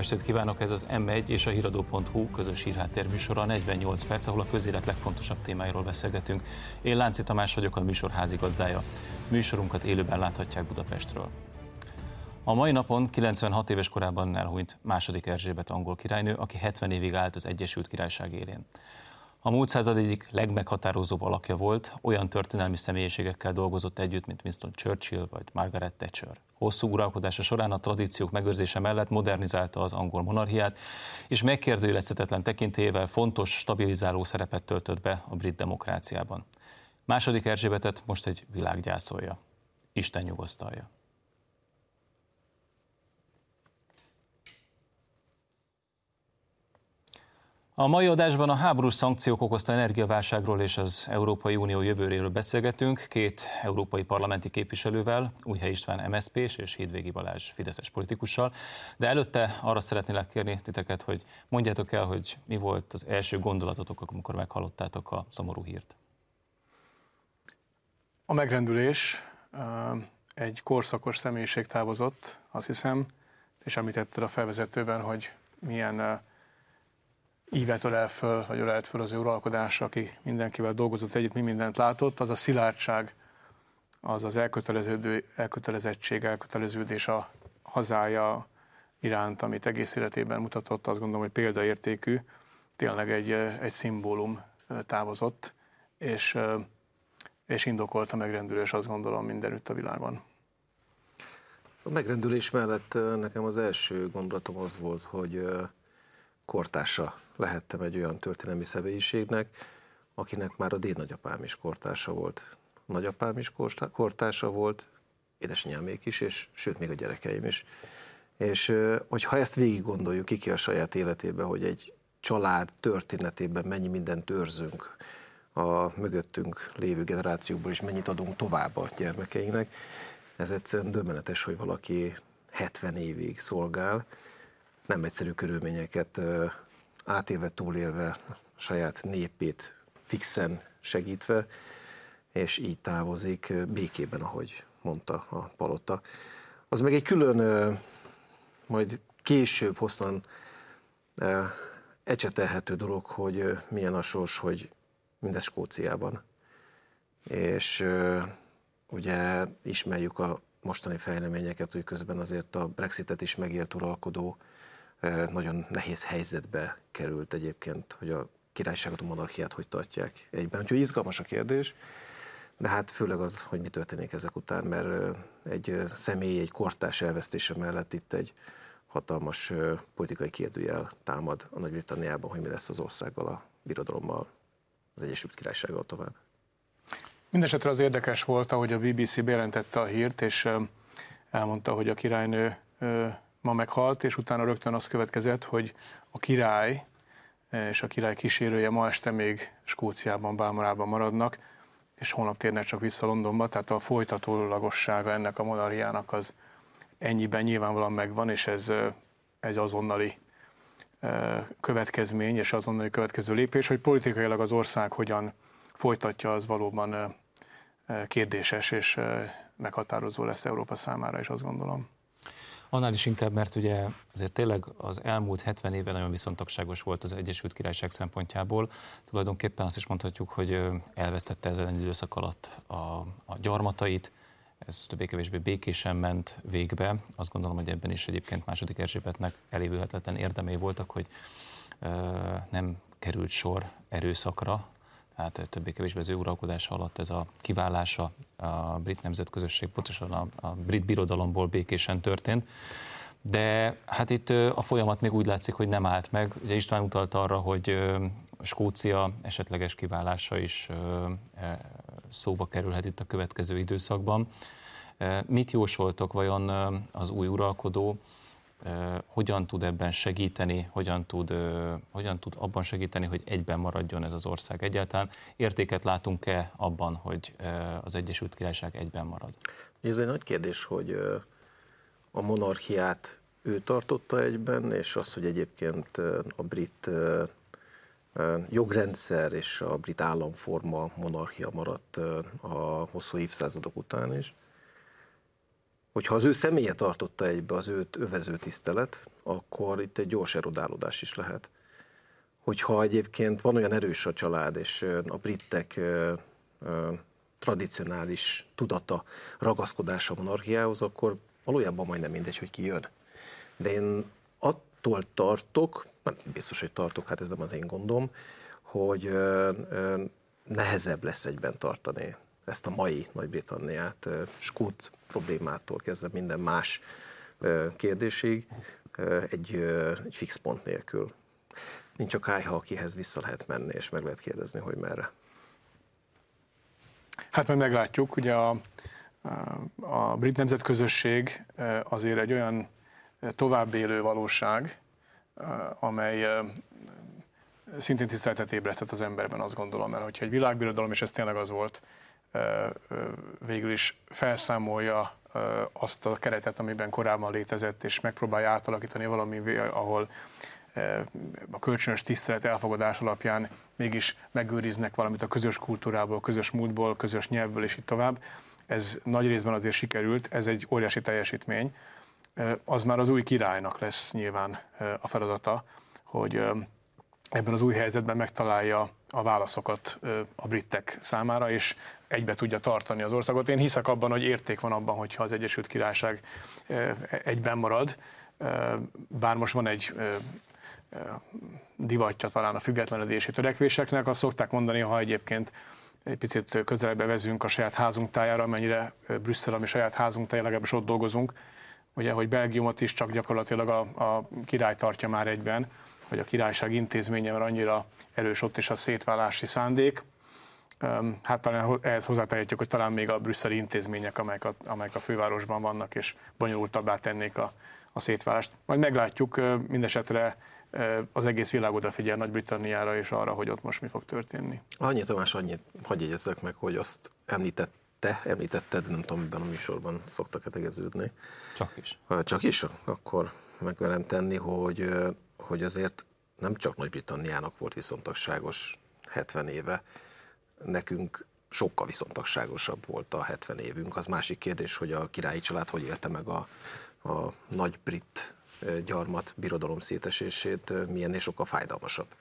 estét kívánok, ez az M1 és a hiradó.hu közös hírháttérműsora 48 perc, ahol a közélet legfontosabb témáiról beszélgetünk. Én Lánci Tamás vagyok, a műsor házigazdája. Műsorunkat élőben láthatják Budapestről. A mai napon 96 éves korában elhunyt második Erzsébet angol királynő, aki 70 évig állt az Egyesült Királyság élén. A múlt század egyik legmeghatározóbb alakja volt, olyan történelmi személyiségekkel dolgozott együtt, mint Winston Churchill vagy Margaret Thatcher. Hosszú uralkodása során a tradíciók megőrzése mellett modernizálta az angol monarchiát, és megkérdőjelezhetetlen tekintélyével fontos, stabilizáló szerepet töltött be a brit demokráciában. Második Erzsébetet most egy világ gyászolja. Isten nyugosztalja. A mai adásban a háborús szankciók okozta energiaválságról és az Európai Unió jövőréről beszélgetünk két európai parlamenti képviselővel, Újhely István mszp és Hédvégi Balázs Fideszes politikussal. De előtte arra szeretnélek kérni titeket, hogy mondjátok el, hogy mi volt az első gondolatotok, amikor meghallottátok a szomorú hírt. A megrendülés egy korszakos személyiség távozott, azt hiszem, és említetted a felvezetőben, hogy milyen ívet ölel föl, vagy ölelt föl az ő uralkodás, aki mindenkivel dolgozott együtt, mi mindent látott, az a szilárdság, az az elköteleződő, elkötelezettség, elköteleződés a hazája iránt, amit egész életében mutatott, azt gondolom, hogy példaértékű, tényleg egy, egy szimbólum távozott, és, és indokolta megrendülés, azt gondolom, mindenütt a világban. A megrendülés mellett nekem az első gondolatom az volt, hogy kortársa lehettem egy olyan történelmi személyiségnek, akinek már a dédnagyapám is kortársa volt. Nagyapám is kortársa volt, édesanyámék is, és sőt, még a gyerekeim is. És hogyha ezt végig gondoljuk ki a saját életébe, hogy egy család történetében mennyi mindent őrzünk, a mögöttünk lévő generációkból is mennyit adunk tovább a gyermekeinknek, ez egyszerűen döbbenetes, hogy valaki 70 évig szolgál, nem egyszerű körülményeket átélve, túlélve saját népét fixen segítve, és így távozik békében, ahogy mondta a palota. Az meg egy külön, majd később hosszan ecsetelhető dolog, hogy milyen a sors, hogy mindez Skóciában. És ugye ismerjük a mostani fejleményeket, hogy közben azért a Brexitet is megélt uralkodó nagyon nehéz helyzetbe került egyébként, hogy a királyságot, a monarchiát hogy tartják egyben. Úgyhogy izgalmas a kérdés, de hát főleg az, hogy mi történik ezek után, mert egy személy, egy kortás elvesztése mellett itt egy hatalmas politikai kérdőjel támad a Nagy-Britanniában, hogy mi lesz az országgal, a birodalommal, az Egyesült Királysággal tovább. Mindenesetre az érdekes volt, ahogy a BBC bejelentette a hírt, és elmondta, hogy a királynő ma meghalt, és utána rögtön az következett, hogy a király és a király kísérője ma este még Skóciában, Bámorában maradnak, és holnap térnek csak vissza Londonba, tehát a folytatólagossága ennek a monarchiának az ennyiben nyilvánvalóan megvan, és ez egy azonnali következmény, és azonnali következő lépés, hogy politikailag az ország hogyan folytatja, az valóban kérdéses, és meghatározó lesz Európa számára is, azt gondolom. Annál is inkább, mert ugye azért tényleg az elmúlt 70 évben nagyon viszontagságos volt az Egyesült Királyság szempontjából. Tulajdonképpen azt is mondhatjuk, hogy elvesztette ezen időszak alatt a, a gyarmatait, ez többé-kevésbé békésen ment végbe. Azt gondolom, hogy ebben is egyébként második Erzsébetnek elévülhetetlen érdemei voltak, hogy ö, nem került sor erőszakra, tehát többé-kevésbé az ő uralkodása alatt ez a kiválása a brit nemzetközösség, pontosan a, a brit birodalomból békésen történt. De hát itt a folyamat még úgy látszik, hogy nem állt meg. Ugye István utalta arra, hogy Skócia esetleges kiválása is e, szóba kerülhet itt a következő időszakban. Mit jósoltok vajon az új uralkodó? Hogyan tud ebben segíteni, hogyan tud, hogyan tud abban segíteni, hogy egyben maradjon ez az ország egyáltalán. Értéket látunk-e abban, hogy az Egyesült Királyság egyben marad? Ez egy nagy kérdés, hogy a monarchiát ő tartotta egyben, és az, hogy egyébként a brit jogrendszer és a brit államforma monarchia maradt a hosszú évszázadok után is. Hogyha az ő személye tartotta egybe az őt övező tisztelet, akkor itt egy gyors erodálódás is lehet. Hogyha egyébként van olyan erős a család, és a britek tradicionális tudata, ragaszkodása a monarchiához, akkor valójában majdnem mindegy, hogy ki jön. De én attól tartok, biztos, hogy tartok, hát ez nem az én gondom, hogy nehezebb lesz egyben tartani ezt a mai Nagy-Britanniát, skút problémától kezdve minden más kérdésig egy, egy fix pont nélkül. Nincs a kájha, akihez vissza lehet menni, és meg lehet kérdezni, hogy merre. Hát majd meglátjuk, ugye a, a brit nemzetközösség azért egy olyan továbbélő valóság, amely szintén tiszteletet ébresztett az emberben, azt gondolom, mert hogyha egy világbirodalom, és ez tényleg az volt, végül is felszámolja azt a keretet, amiben korábban létezett, és megpróbálja átalakítani valami, ahol a kölcsönös tisztelet elfogadás alapján mégis megőriznek valamit a közös kultúrából, közös múltból, közös nyelvből, és így tovább. Ez nagy részben azért sikerült, ez egy óriási teljesítmény. Az már az új királynak lesz nyilván a feladata, hogy ebben az új helyzetben megtalálja a válaszokat a britek számára, és egybe tudja tartani az országot. Én hiszek abban, hogy érték van abban, hogyha az Egyesült Királyság egyben marad, bár most van egy divatja talán a függetlenedési törekvéseknek, azt szokták mondani, ha egyébként egy picit közelebb vezünk a saját házunk tájára, amennyire Brüsszel, ami saját házunk tájára, legalábbis ott dolgozunk, ugye, hogy Belgiumot is csak gyakorlatilag a, a király tartja már egyben, hogy a királyság intézménye, mert annyira erős ott is a szétválási szándék. Hát talán ehhez hozzátehetjük, hogy talán még a brüsszeli intézmények, amelyek a, amelyek a fővárosban vannak, és bonyolultabbá tennék a, a szétválást. Majd meglátjuk, mindesetre az egész világ odafigyel Nagy-Britanniára és arra, hogy ott most mi fog történni. Annyi Tamás, annyit hagyj jegyezzek meg, hogy azt említette, említetted, nem tudom, ebben a műsorban szoktak-e tegeződni. Csak is. Ha csak is, akkor meg velem tenni, hogy, hogy azért nem csak Nagy-Britanniának volt viszontagságos 70 éve, nekünk sokkal viszontagságosabb volt a 70 évünk. Az másik kérdés, hogy a királyi család hogy élte meg a, a nagy brit gyarmat birodalom szétesését milyen és sokkal fájdalmasabb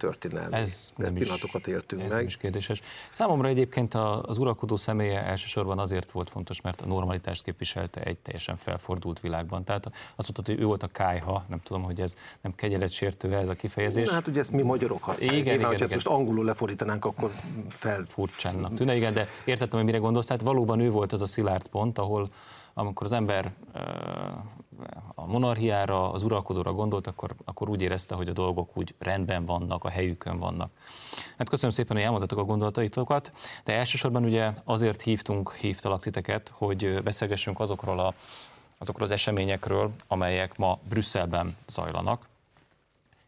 történelmi Ez nem pillanatokat éltünk ez meg. Nem is kérdéses. Számomra egyébként az uralkodó személye elsősorban azért volt fontos, mert a normalitást képviselte egy teljesen felfordult világban. Tehát azt mondtad, hogy ő volt a kájha, nem tudom, hogy ez nem kegyeletsértő ez a kifejezés. Na, hát ugye ezt mi magyarok használjuk. Igen, igen, igen, ezt most angolul lefordítanánk, akkor fel... Furcsánnak tűnne, igen, de értettem, hogy mire gondolsz. Tehát valóban ő volt az a szilárd pont, ahol amikor az ember a monarchiára, az uralkodóra gondolt, akkor, akkor úgy érezte, hogy a dolgok úgy rendben vannak, a helyükön vannak. Hát köszönöm szépen, hogy elmondhatok a gondolataitokat, de elsősorban ugye azért hívtunk, hívtalak titeket, hogy beszélgessünk azokról, a, azokról az eseményekről, amelyek ma Brüsszelben zajlanak,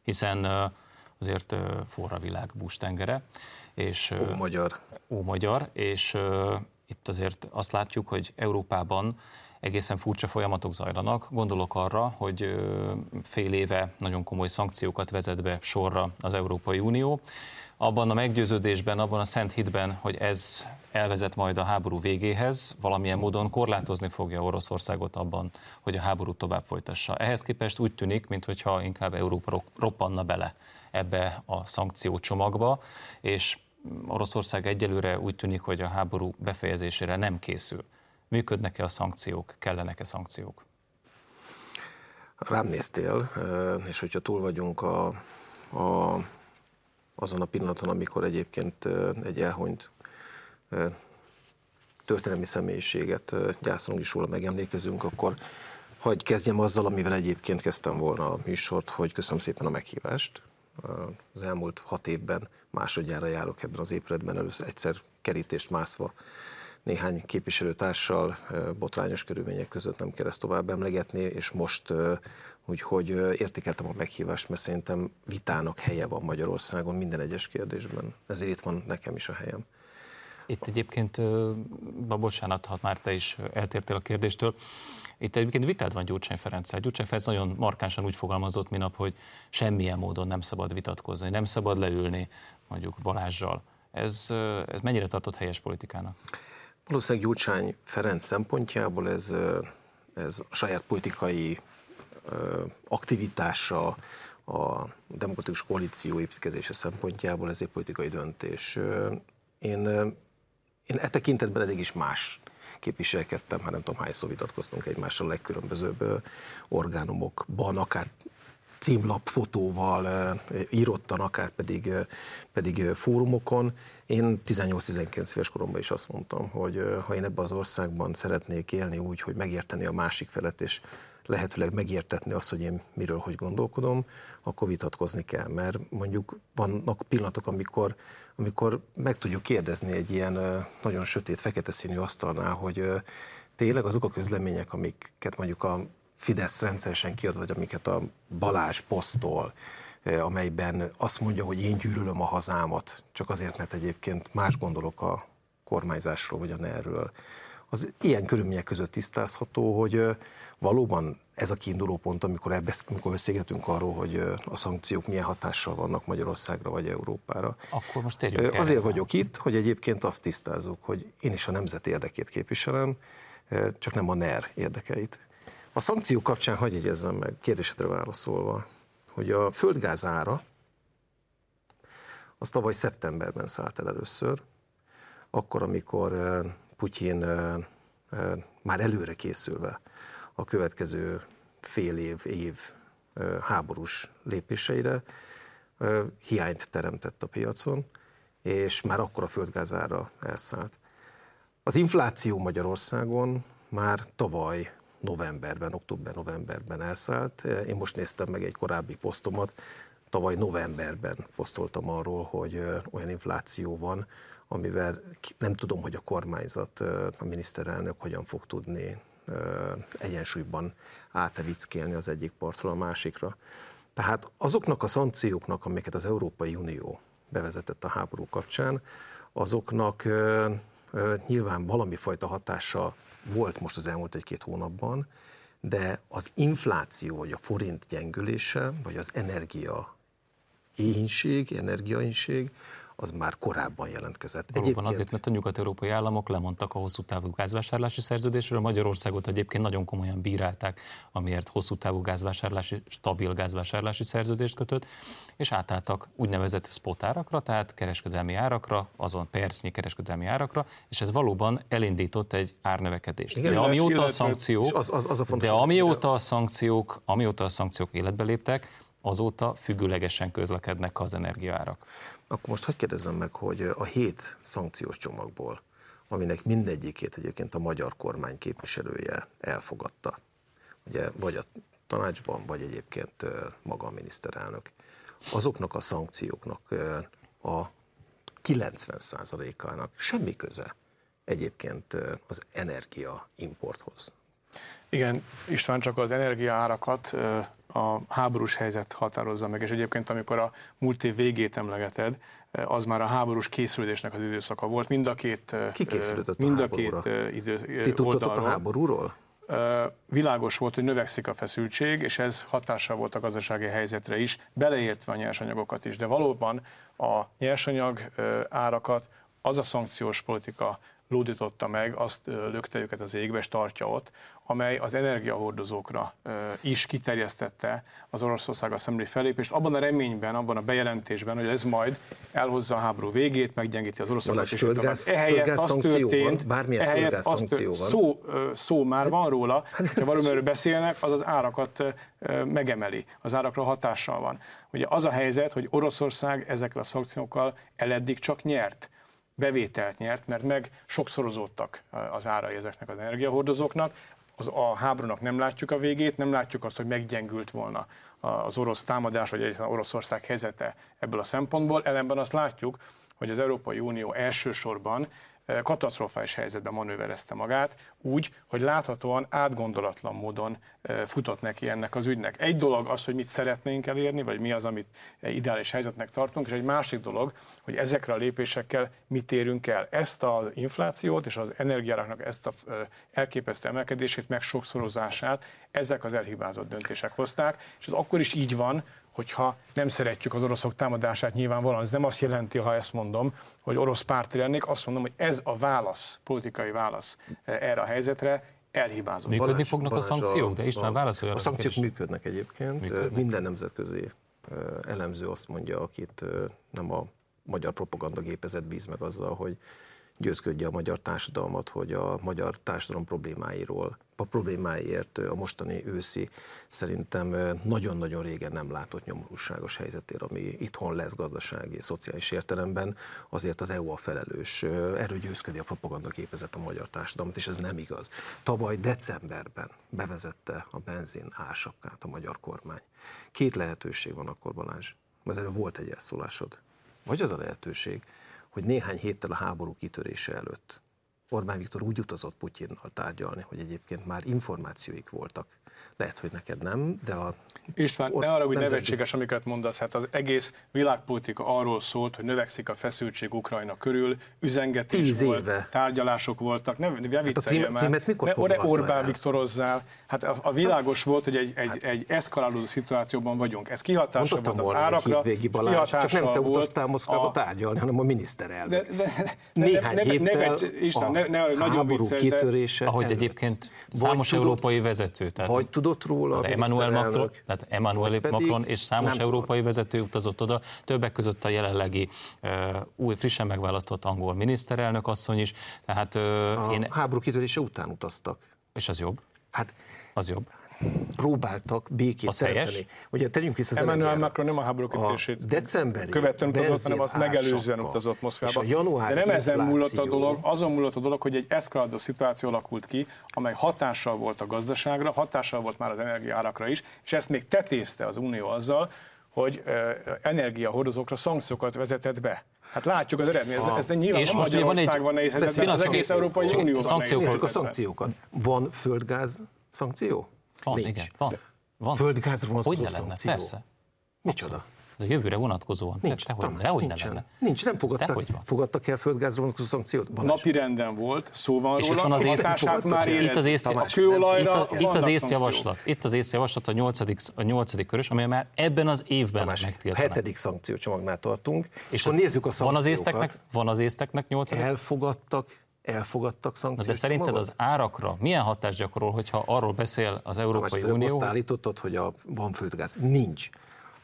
hiszen azért forra világ bústengere. És, ó, magyar. Ó, magyar, és itt azért azt látjuk, hogy Európában egészen furcsa folyamatok zajlanak. Gondolok arra, hogy fél éve nagyon komoly szankciókat vezet be sorra az Európai Unió. Abban a meggyőződésben, abban a szent hitben, hogy ez elvezet majd a háború végéhez, valamilyen módon korlátozni fogja Oroszországot abban, hogy a háborút tovább folytassa. Ehhez képest úgy tűnik, mintha inkább Európa roppanna bele ebbe a szankciócsomagba, és Oroszország egyelőre úgy tűnik, hogy a háború befejezésére nem készül. Működnek-e a szankciók, kellenek-e szankciók? Rám néztél, és hogyha túl vagyunk a, a, azon a pillanaton, amikor egyébként egy elhunyt történelmi személyiséget gyászolunk is róla, megemlékezünk, akkor hagyj kezdjem azzal, amivel egyébként kezdtem volna a műsort, hogy köszönöm szépen a meghívást. Az elmúlt hat évben másodjára járok ebben az épületben, először egyszer kerítést mászva néhány képviselőtársal botrányos körülmények között nem kell ezt tovább emlegetni, és most úgyhogy értékeltem a meghívást, mert szerintem vitának helye van Magyarországon minden egyes kérdésben. Ezért itt van nekem is a helyem. Itt egyébként, bocsánat, ha már te is eltértél a kérdéstől, itt egyébként vitád van Gyurcsány Ferenccel. Gyurcsány Ferenc nagyon markánsan úgy fogalmazott minap, hogy semmilyen módon nem szabad vitatkozni, nem szabad leülni mondjuk Balázsjal. Ez, ez mennyire tartott helyes politikának? Valószínűleg Gyurcsány Ferenc szempontjából ez ez a saját politikai aktivitása, a demokratikus koalíció építkezése szempontjából ez egy politikai döntés. Én, én e tekintetben eddig is más képviselkedtem, hát nem tudom hányszor vitatkoztunk egymással a legkülönbözőbb orgánumokban, akár címlap fotóval, írottan, akár pedig, pedig fórumokon. Én 18-19 éves koromban is azt mondtam, hogy ha én ebben az országban szeretnék élni úgy, hogy megérteni a másik felet, és lehetőleg megértetni azt, hogy én miről hogy gondolkodom, akkor vitatkozni kell, mert mondjuk vannak pillanatok, amikor, amikor meg tudjuk kérdezni egy ilyen nagyon sötét, fekete színű asztalnál, hogy tényleg azok a közlemények, amiket mondjuk a Fidesz rendszeresen kiad, vagy amiket a Balázs posztol, amelyben azt mondja, hogy én gyűlölöm a hazámat, csak azért, mert egyébként más gondolok a kormányzásról, vagy a NER-ről. Az ilyen körülmények között tisztázható, hogy valóban ez a kiinduló pont, amikor, ebbesz, amikor beszélgetünk arról, hogy a szankciók milyen hatással vannak Magyarországra vagy Európára. Akkor most térjünk Azért el. vagyok itt, hogy egyébként azt tisztázzuk, hogy én is a nemzet érdekét képviselem, csak nem a NER érdekeit. A szankció kapcsán hagyj jegyezzem meg, kérdésedre válaszolva, hogy a földgáz ára az tavaly szeptemberben szállt el először, akkor, amikor Putyin már előre készülve a következő fél év, év háborús lépéseire hiányt teremtett a piacon, és már akkor a földgázára elszállt. Az infláció Magyarországon már tavaly novemberben, október-novemberben elszállt. Én most néztem meg egy korábbi posztomat, tavaly novemberben posztoltam arról, hogy olyan infláció van, amivel nem tudom, hogy a kormányzat, a miniszterelnök hogyan fog tudni egyensúlyban átevickélni az egyik partról a másikra. Tehát azoknak a szankcióknak, amiket az Európai Unió bevezetett a háború kapcsán, azoknak nyilván valami fajta hatása volt most az elmúlt egy-két hónapban, de az infláció, vagy a forint gyengülése, vagy az energia éhínség, energiaéhínség, az már korábban jelentkezett. Valóban egyébként... azért, mert a nyugat-európai államok lemondtak a hosszú távú gázvásárlási szerződésről, Magyarországot egyébként nagyon komolyan bírálták, amiért hosszú távú gázvásárlási, stabil gázvásárlási szerződést kötött, és átálltak úgynevezett spot árakra, tehát kereskedelmi árakra, azon percnyi kereskedelmi árakra, és ez valóban elindított egy árnövekedést. Igen, de amióta a szankciók, az, az, az a de amióta a szankciók, amióta a szankciók életbe léptek, azóta függőlegesen közlekednek az energiaárak. Akkor most hagyd kérdezzem meg, hogy a hét szankciós csomagból, aminek mindegyikét egyébként a magyar kormány képviselője elfogadta, ugye, vagy a tanácsban, vagy egyébként maga a miniszterelnök, azoknak a szankcióknak a 90%-ának semmi köze egyébként az energia importhoz. Igen, István, csak az energiaárakat a háborús helyzet határozza meg, és egyébként amikor a múlt év végét emlegeted, az már a háborús készülésnek az időszaka volt. Mind a két, Ki készülődött mind a, a két idő, Ti oldalról. a háborúról? Világos volt, hogy növekszik a feszültség, és ez hatással volt a gazdasági helyzetre is, beleértve a nyersanyagokat is. De valóban a nyersanyag árakat az a szankciós politika lódította meg, azt lökte őket az égbe, és tartja ott, amely az energiahordozókra is kiterjesztette az Oroszországgal szembeni felépést, abban a reményben, abban a bejelentésben, hogy ez majd elhozza a háború végét, meggyengíti az oroszokat. És földgáz, ehelyett az történt, bármilyen ehelyett az tört, szó, szó már van róla, hát, ha valamiről beszélnek, az az árakat megemeli, az árakra hatással van. Ugye az a helyzet, hogy Oroszország ezekkel a szankciókkal eleddig csak nyert bevételt nyert, mert meg sokszorozódtak az árai ezeknek az energiahordozóknak. Az, a háborúnak nem látjuk a végét, nem látjuk azt, hogy meggyengült volna az orosz támadás, vagy egyáltalán Oroszország helyzete ebből a szempontból. Ellenben azt látjuk, hogy az Európai Unió elsősorban katasztrofális helyzetben manőverezte magát, úgy, hogy láthatóan átgondolatlan módon futott neki ennek az ügynek. Egy dolog az, hogy mit szeretnénk elérni, vagy mi az, amit ideális helyzetnek tartunk, és egy másik dolog, hogy ezekre a lépésekkel mit érünk el. Ezt az inflációt és az energiáraknak ezt a elképesztő emelkedését, meg sokszorozását ezek az elhibázott döntések hozták, és ez akkor is így van, hogyha nem szeretjük az oroszok támadását nyilvánvalóan. Ez nem azt jelenti, ha ezt mondom, hogy orosz párti lennék, azt mondom, hogy ez a válasz, politikai válasz eh, erre a helyzetre, elhibázott. Működni Balázs- fognak a Balázs szankciók? De István válaszolja A szankciók kérdésre. működnek egyébként. Működnek? Minden nemzetközi ö, elemző azt mondja, akit nem a magyar propagandagépezet bíz meg azzal, hogy győzködje a magyar társadalmat, hogy a magyar társadalom problémáiról, a problémáiért a mostani őszi szerintem nagyon-nagyon régen nem látott nyomorúságos helyzetért, ami itthon lesz gazdasági, szociális értelemben, azért az EU a felelős. Erről győzködi a propagandagépezet a magyar társadalmat, és ez nem igaz. Tavaly decemberben bevezette a benzin ársapkát a magyar kormány. Két lehetőség van akkor, Balázs, erről volt egy elszólásod. Vagy az a lehetőség, hogy néhány héttel a háború kitörése előtt Orbán Viktor úgy utazott Putyinnal tárgyalni, hogy egyébként már információik voltak. Lehet, hogy neked nem, de a István, Or- ne arra, hogy nemzeti- nevetséges, amiket mondasz, hát az egész világpolitika arról szólt, hogy növekszik a feszültség Ukrajna körül, üzengetés Tíz volt, éve. tárgyalások voltak, ne, ne vicceljél krím- már, krímet mikor ne foglalta Orbán el? Viktorozzál, hát a, a világos volt, hogy egy, egy, egy eszkalálódó szituációban vagyunk. Ez Mondottam volt az árakra, Balázs, csak nem te utaztál Moszkvába a- tárgyalni, hanem a miniszterelnök. de, de, de, Néhány ne, ne, héttel ne, István, a ne, ne, nagyon háború kitörése Ahogy előtt. egyébként számos európai vezető, tehát Vagy tudott róla a de Emmanuel Macron, tehát Emmanuel Macron és számos európai vezető utazott oda, többek között a jelenlegi uh, új, frissen megválasztott angol miniszterelnök asszony is, tehát uh, A én, háború kitörése után utaztak. és az jobb, Hát az jobb. Próbáltak békét Az teremteni. helyes? Ugye tegyünk vissza az Emmanuel. Macron nem a háború a kitörését decemberi követően utazott, hanem azt megelőzően utazott Moszkvába. És a januári De nem ezen múlott a dolog, azon múlott a dolog, hogy egy eszkalálódó szituáció alakult ki, amely hatással volt a gazdaságra, hatással volt már az energiárakra is, és ezt még tetézte az Unió azzal, hogy energiahordozókra szankciókat vezetett be. Hát látjuk az eredményt, ez, ez nyilván És most ugye van egy- Magyarországban nehéz pillanat, az egész szankciók- Európai nehéz Nézzük a szankciókat. Van földgáz szankció? Van, Nincs. igen, van. van. Földgázra vonatkozó Hogy ne lenne, szankció? persze. Micsoda? Ez a jövőre vonatkozóan. Nincs, Te, te, Tamás, nincsen. lenne. Nincs, nem fogadtak, fogadtak el földgázra vonatkozó szankciót? Balázs? Napi renden volt, szó van És itt róla, van az hatását már Itt itt az ész, érezzük. A itt, kőolajra a, itt az észjavaslat, itt az észjavaslat a nyolcadik, a nyolcadik körös, amely már ebben az évben Tamás, megtiltanak. hetedik szankciócsomagnál tartunk, és És akkor nézzük a van az szankciókat. észteknek, van az észteknek nyolcadik? Elfogadtak, elfogadtak Na szankciót. de szerinted az árakra milyen hatást gyakorol, hogyha arról beszél az Európai Unió, Azt állítottad, hogy a, van földgáz. Nincs.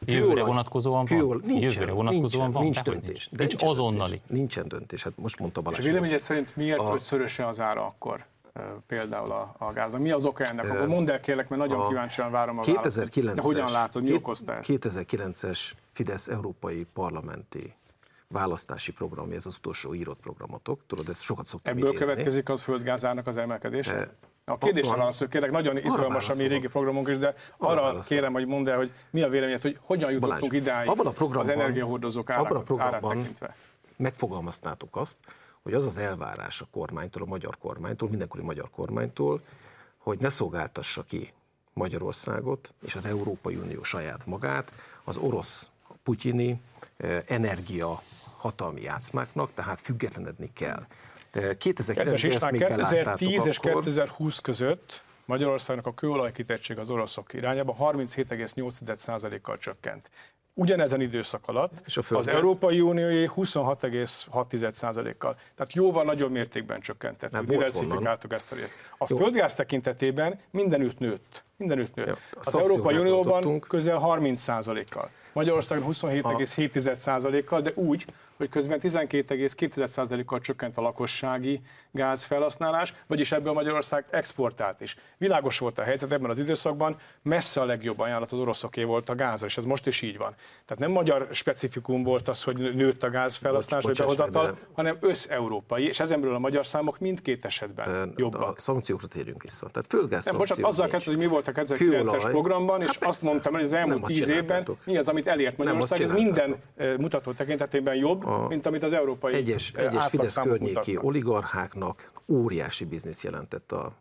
Jövőre vonatkozóan van? kőolaj- nincsen, Jövőre vonatkozóan nincsen, van? Nincs döntés. nincs. De Nincs azonnali. Döntés. Nincsen döntés, hát most mondta És Balázs. a véleményed szerint miért A- ötszöröse az ára akkor például a, a gáznak? Mi az oka ennek? Akkor mondd el kérlek, mert nagyon a kíváncsian várom a választ. 2009-es, De hogyan látod, mi két- okozta ezt? 2009-es Fidesz európai parlamenti választási programja, ez az utolsó írott programotok, tudod, ezt sokat szoktam Ebből idézni. következik az földgázának az emelkedése? A kérdésre van. válaszol, kérlek, nagyon izgalmas a mi régi programunk is, de arra válaszolok. kérem, hogy mondd el, hogy mi a véleményed, hogy hogyan jutottunk Balázs, idáig abban a programban- az energiahordozók abban a programban- tekintve. megfogalmaztátok azt, hogy az az elvárás a kormánytól, a magyar kormánytól, mindenkori magyar kormánytól, hogy ne szolgáltassa ki Magyarországot és az Európai Unió saját magát az orosz putyini eh, energia hatalmi játszmáknak, tehát függetlenedni kell. Eh, 2009-ben Kedves ezt István, még 2010 beláttátok és akkor. 2020 között Magyarországnak a kőolajkitettség az oroszok irányába 37,8%-kal csökkent. Ugyanezen időszak alatt És a az? Európai Unióé 26,6%-kal. Tehát jóval nagyobb mértékben csökkentettük, diversifikáltuk ezt a részt. A Jó. földgáz tekintetében mindenütt nőtt. Mindenütt nőtt. Jó, a Az Európai Unióban tartottunk. közel 30%-kal. Magyarországon 27,7%-kal, de úgy, hogy közben 12,2%-kal csökkent a lakossági gázfelhasználás, vagyis ebből Magyarország exportált is. Világos volt a helyzet ebben az időszakban, messze a legjobb ajánlat az oroszoké volt a gázra, és ez most is így van. Tehát nem magyar specifikum volt az, hogy nőtt a gázfelhasználás vagy Bocs- behozatal, hanem összeurópai, és ezenből a magyar számok mindkét esetben A jobbak. szankciókra térjünk vissza. Tehát földgáz Nem, bocsánat, azzal kezdve, hogy mi volt a 2009-es Kőolaj. programban, és Hát azt mondtam, hogy az elmúlt tíz évben mi az, amit elért Magyarország, azt ez minden mutató tekintetében jobb, mint amit az európai egyes, egyes Fidesz környéki mutatnak. oligarcháknak óriási biznisz jelentett a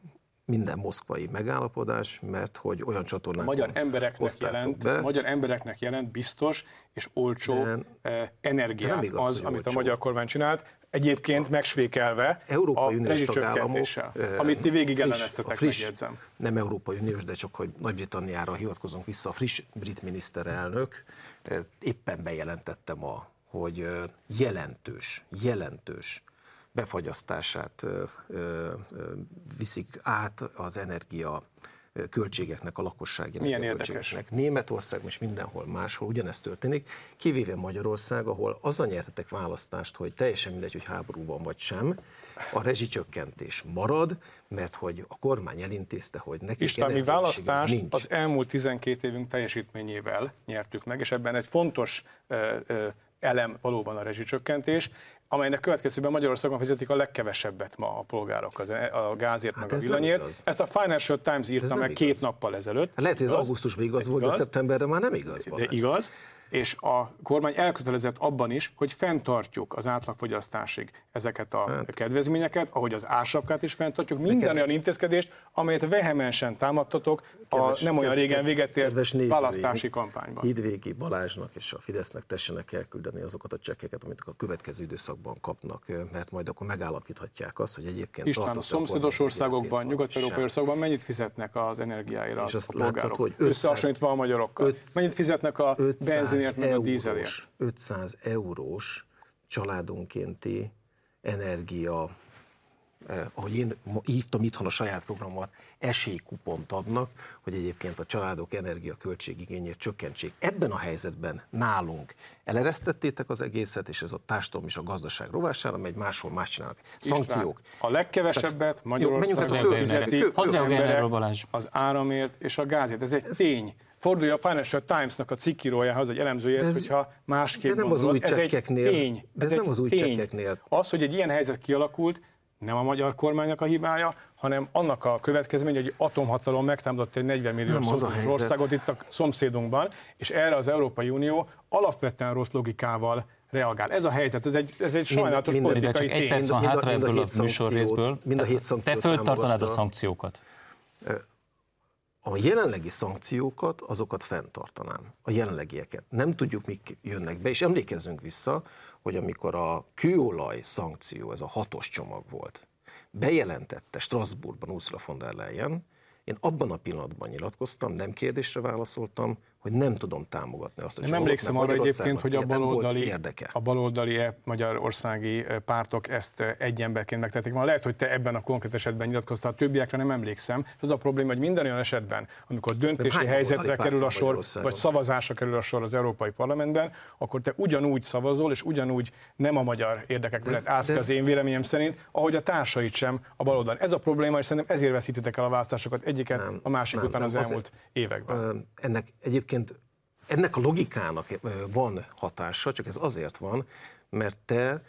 minden moszkvai megállapodás, mert hogy olyan A csatornákon magyar embereknek jelent, be. a magyar embereknek jelent biztos és olcsó De- energiát nem igaz, az, amit a olcsó. magyar kormány csinált, egyébként megsvékelve Európai a Uniós rezsicsökkentéssel, amit ti végig elleneztetek, friss, megjegyzem. Nem Európai Uniós, de csak hogy Nagy-Britanniára hivatkozunk vissza, a friss brit miniszterelnök éppen bejelentette ma, hogy jelentős, jelentős befagyasztását viszik át az energia költségeknek, a lakossági Milyen érdekes. Németország és mindenhol máshol ugyanezt történik, kivéve Magyarország, ahol az a nyertetek választást, hogy teljesen mindegy, hogy háborúban vagy sem, a rezsicsökkentés marad, mert hogy a kormány elintézte, hogy neki István, mi választást nincs. az elmúlt 12 évünk teljesítményével nyertük meg, és ebben egy fontos ö, ö, elem valóban a rezsicsökkentés, amelynek következtében Magyarországon fizetik a legkevesebbet ma a polgárok az, a gázért, hát meg a villanyért. Ezt a Financial Times írta meg igaz. két nappal ezelőtt. Hát lehet, hogy ez augusztusban igaz, igaz volt, de szeptemberre már nem igaz. De igaz és a kormány elkötelezett abban is, hogy fenntartjuk az átlagfogyasztásig ezeket a hát. kedvezményeket, ahogy az ásapkát is fenntartjuk, minden Neked... olyan intézkedést, amelyet vehemensen támadtatok a nem olyan régen véget ért választási kampányban. Hidvégi Balázsnak és a Fidesznek tessenek elküldeni azokat a csekkeket, amit a következő időszakban kapnak, mert majd akkor megállapíthatják azt, hogy egyébként István, a szomszédos országokban, nyugat-európai országokban mennyit fizetnek az energiáira és a polgárok? Látod, hogy 500, Összehasonlítva a magyarokkal. 500, mennyit fizetnek a benzin benzinért, meg a dízelért. 500 eurós családonkénti energia, eh, ahogy én hívtam itthon a saját programot, esélykupont adnak, hogy egyébként a családok energiaköltségigényét csökkentsék. Ebben a helyzetben nálunk eleresztettétek az egészet, és ez a társadalom és a gazdaság rovására megy, máshol más csinálnak. Szankciók. István, a legkevesebbet Magyarországon fizeti az áramért és a gázért. Ez egy ez tény. Fordulja a Financial Times-nak a cikkírójához, egy elemzőjéhez, hogyha másképp de nem az új ez egy tény. De ez, ez nem az új tény. csekkeknél. Az, hogy egy ilyen helyzet kialakult, nem a magyar kormánynak a hibája, hanem annak a következmény, hogy egy atomhatalom megtámadott egy 40 millió országot itt a szomszédunkban, és erre az Európai Unió alapvetően rossz logikával reagál. Ez a helyzet, ez egy, ez egy sajnálatos mind, politikai csak egy perc van hátra ebből a műsorrészből. Mind a hét Te föltartanád a szankciókat? A jelenlegi szankciókat, azokat fenntartanám. A jelenlegieket. Nem tudjuk, mik jönnek be, és emlékezzünk vissza, hogy amikor a kőolaj szankció, ez a hatos csomag volt, bejelentette Strasbourgban Ursula von der Leyen, én abban a pillanatban nyilatkoztam, nem kérdésre válaszoltam, hogy nem tudom támogatni azt a Nem emlékszem arra egyébként, hogy a baloldali, a baloldali e magyarországi e, pártok ezt e, egy emberként megtették. Van lehet, hogy te ebben a konkrét esetben nyilatkoztál, a többiekre nem emlékszem. Az a probléma, hogy minden olyan esetben, amikor döntési helyzetre kerül a sor, vagy szavazásra kerül a sor az Európai Parlamentben, akkor te ugyanúgy szavazol, és ugyanúgy nem a magyar érdekek mellett állsz az én véleményem szerint, ahogy a társait sem a baloldal. Ez a probléma, és szerintem ezért veszítitek el a választásokat egyiket nem, a másik nem, után nem, az elmúlt azért, években. Ennek egyébként egyébként ennek a logikának van hatása, csak ez azért van, mert te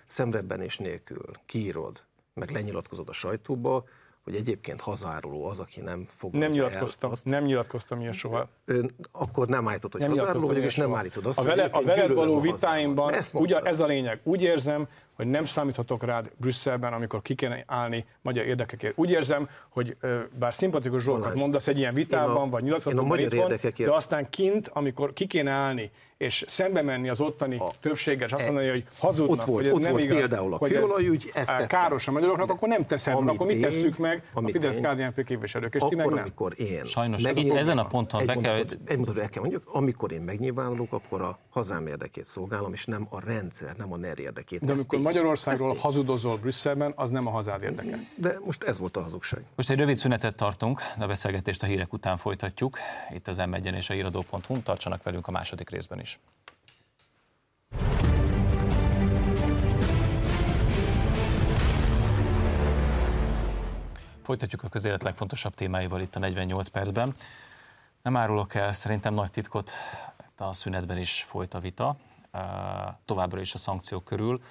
és nélkül kiírod, meg lenyilatkozod a sajtóba, hogy egyébként hazáruló az, aki nem fog. Nem nyilatkoztam, el, azt, nem nyilatkoztam ilyen soha. Ön, akkor nem állítod, hogy nem hazáruló vagyok, és nem állítod azt, a vele, a veled való vitáimban, ugye ez a lényeg, úgy érzem, hogy nem számíthatok rád Brüsszelben, amikor ki kéne állni magyar érdekekért. Úgy érzem, hogy bár szimpatikus dolgokat mondasz egy ilyen vitában, a, vagy nyilatkozatban itthon, de aztán kint, amikor ki kéne állni és szembe menni az ottani a, többséggel, és azt mondani, hogy hazudnak, ott volt, hogy ez ott nem volt igaz, például a hogy ez ezt káros a magyaroknak, akkor nem teszem, akkor mit tesszük meg a fidesz KDNP képviselők, és akkor, ti meg nem. amikor én Sajnos ez, itt, ezen a ponton be kell... Egy mondatot el kell mondjuk, amikor én megnyilvánulok, akkor a hazám érdekét szolgálom, és nem a rendszer, nem a NER érdekét. De amikor Magyarországról hazudozol Brüsszelben, az nem a hazád érdeke. De most ez volt a hazugság. Most egy rövid szünetet tartunk, de a beszélgetést a hírek után folytatjuk. Itt az m és a híradó.hu, tartsanak velünk a második részben is. Folytatjuk a közélet legfontosabb témáival itt a 48 percben. Nem árulok el szerintem nagy titkot, a szünetben is folyt a vita, továbbra is a szankciók körül.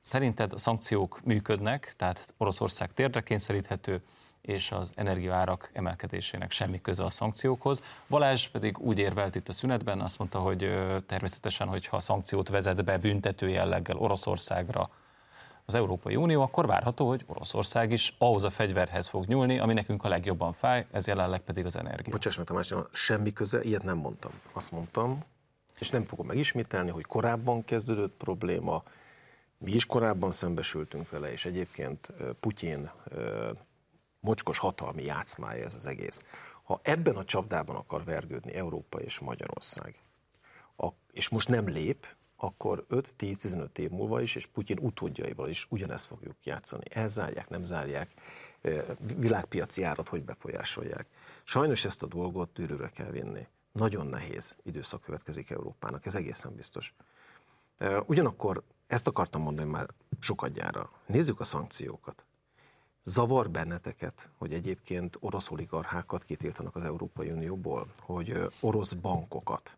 Szerinted a szankciók működnek, tehát Oroszország térdre kényszeríthető, és az energiaárak emelkedésének semmi köze a szankciókhoz. Balázs pedig úgy érvelt itt a szünetben, azt mondta, hogy természetesen, hogyha a szankciót vezet be büntető jelleggel Oroszországra az Európai Unió, akkor várható, hogy Oroszország is ahhoz a fegyverhez fog nyúlni, ami nekünk a legjobban fáj, ez jelenleg pedig az energia. Bocsáss meg Tamás, semmi köze, ilyet nem mondtam. Azt mondtam, és nem fogom megismételni, hogy korábban kezdődött probléma, mi is korábban szembesültünk vele, és egyébként Putyin mocskos hatalmi játszmája ez az egész. Ha ebben a csapdában akar vergődni Európa és Magyarország, és most nem lép, akkor 5-10-15 év múlva is, és Putyin utódjaival is ugyanezt fogjuk játszani. Elzárják, nem zárják, világpiaci árat hogy befolyásolják. Sajnos ezt a dolgot tűrőre kell vinni. Nagyon nehéz időszak következik Európának, ez egészen biztos. Ugyanakkor ezt akartam mondani már sokadjára. Nézzük a szankciókat. Zavar benneteket, hogy egyébként orosz oligarchákat kitiltanak az Európai Unióból, hogy orosz bankokat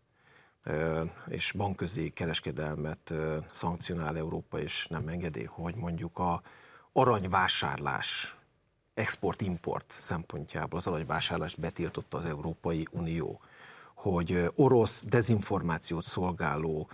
és bankközi kereskedelmet szankcionál Európa, és nem engedi, hogy mondjuk a aranyvásárlás, export-import szempontjából az aranyvásárlást betiltotta az Európai Unió, hogy orosz dezinformációt szolgáló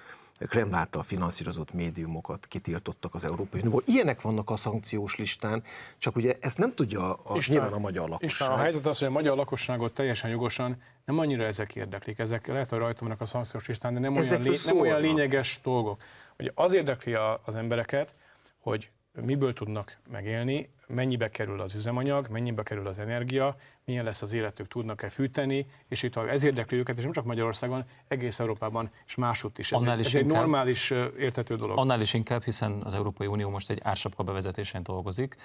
Kreml által finanszírozott médiumokat kitiltottak az Európai Unióból. Ilyenek vannak a szankciós listán, csak ugye ezt nem tudja a, és nyilván a magyar lakosság. És a helyzet az, hogy a magyar lakosságot teljesen jogosan nem annyira ezek érdeklik. Ezek lehet, hogy rajta vannak a szankciós listán, de nem, olyan, lé, nem olyan lényeges dolgok. Hogy az érdekli az embereket, hogy miből tudnak megélni, mennyibe kerül az üzemanyag, mennyibe kerül az energia, milyen lesz az életük, tudnak-e fűteni, és itt ez érdekli őket, és nem csak Magyarországon, egész Európában és máshogy is. Ez, annál is ez inkább, egy normális, érthető dolog. Annál is inkább, hiszen az Európai Unió most egy ársapka bevezetésén dolgozik.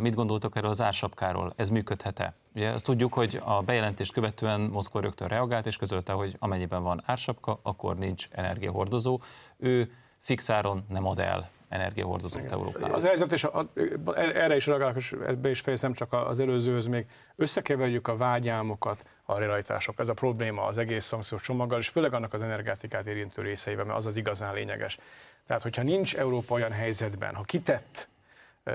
Mit gondoltok erről az ársapkáról? Ez működhet-e? Ugye azt tudjuk, hogy a bejelentést követően Moszkva rögtön reagált, és közölte, hogy amennyiben van ársapka, akkor nincs energiahordozó. Ő fixáron nem ad el energiahordozót Európában. Az helyzet, és a, a, erre is reagálok, és ebbe is fejezem csak az előzőhöz még, összekeverjük a vágyálmokat a realitások. Ez a probléma az egész szankciós csomaggal, és főleg annak az energetikát érintő részeivel, mert az az igazán lényeges. Tehát, hogyha nincs Európa olyan helyzetben, ha kitett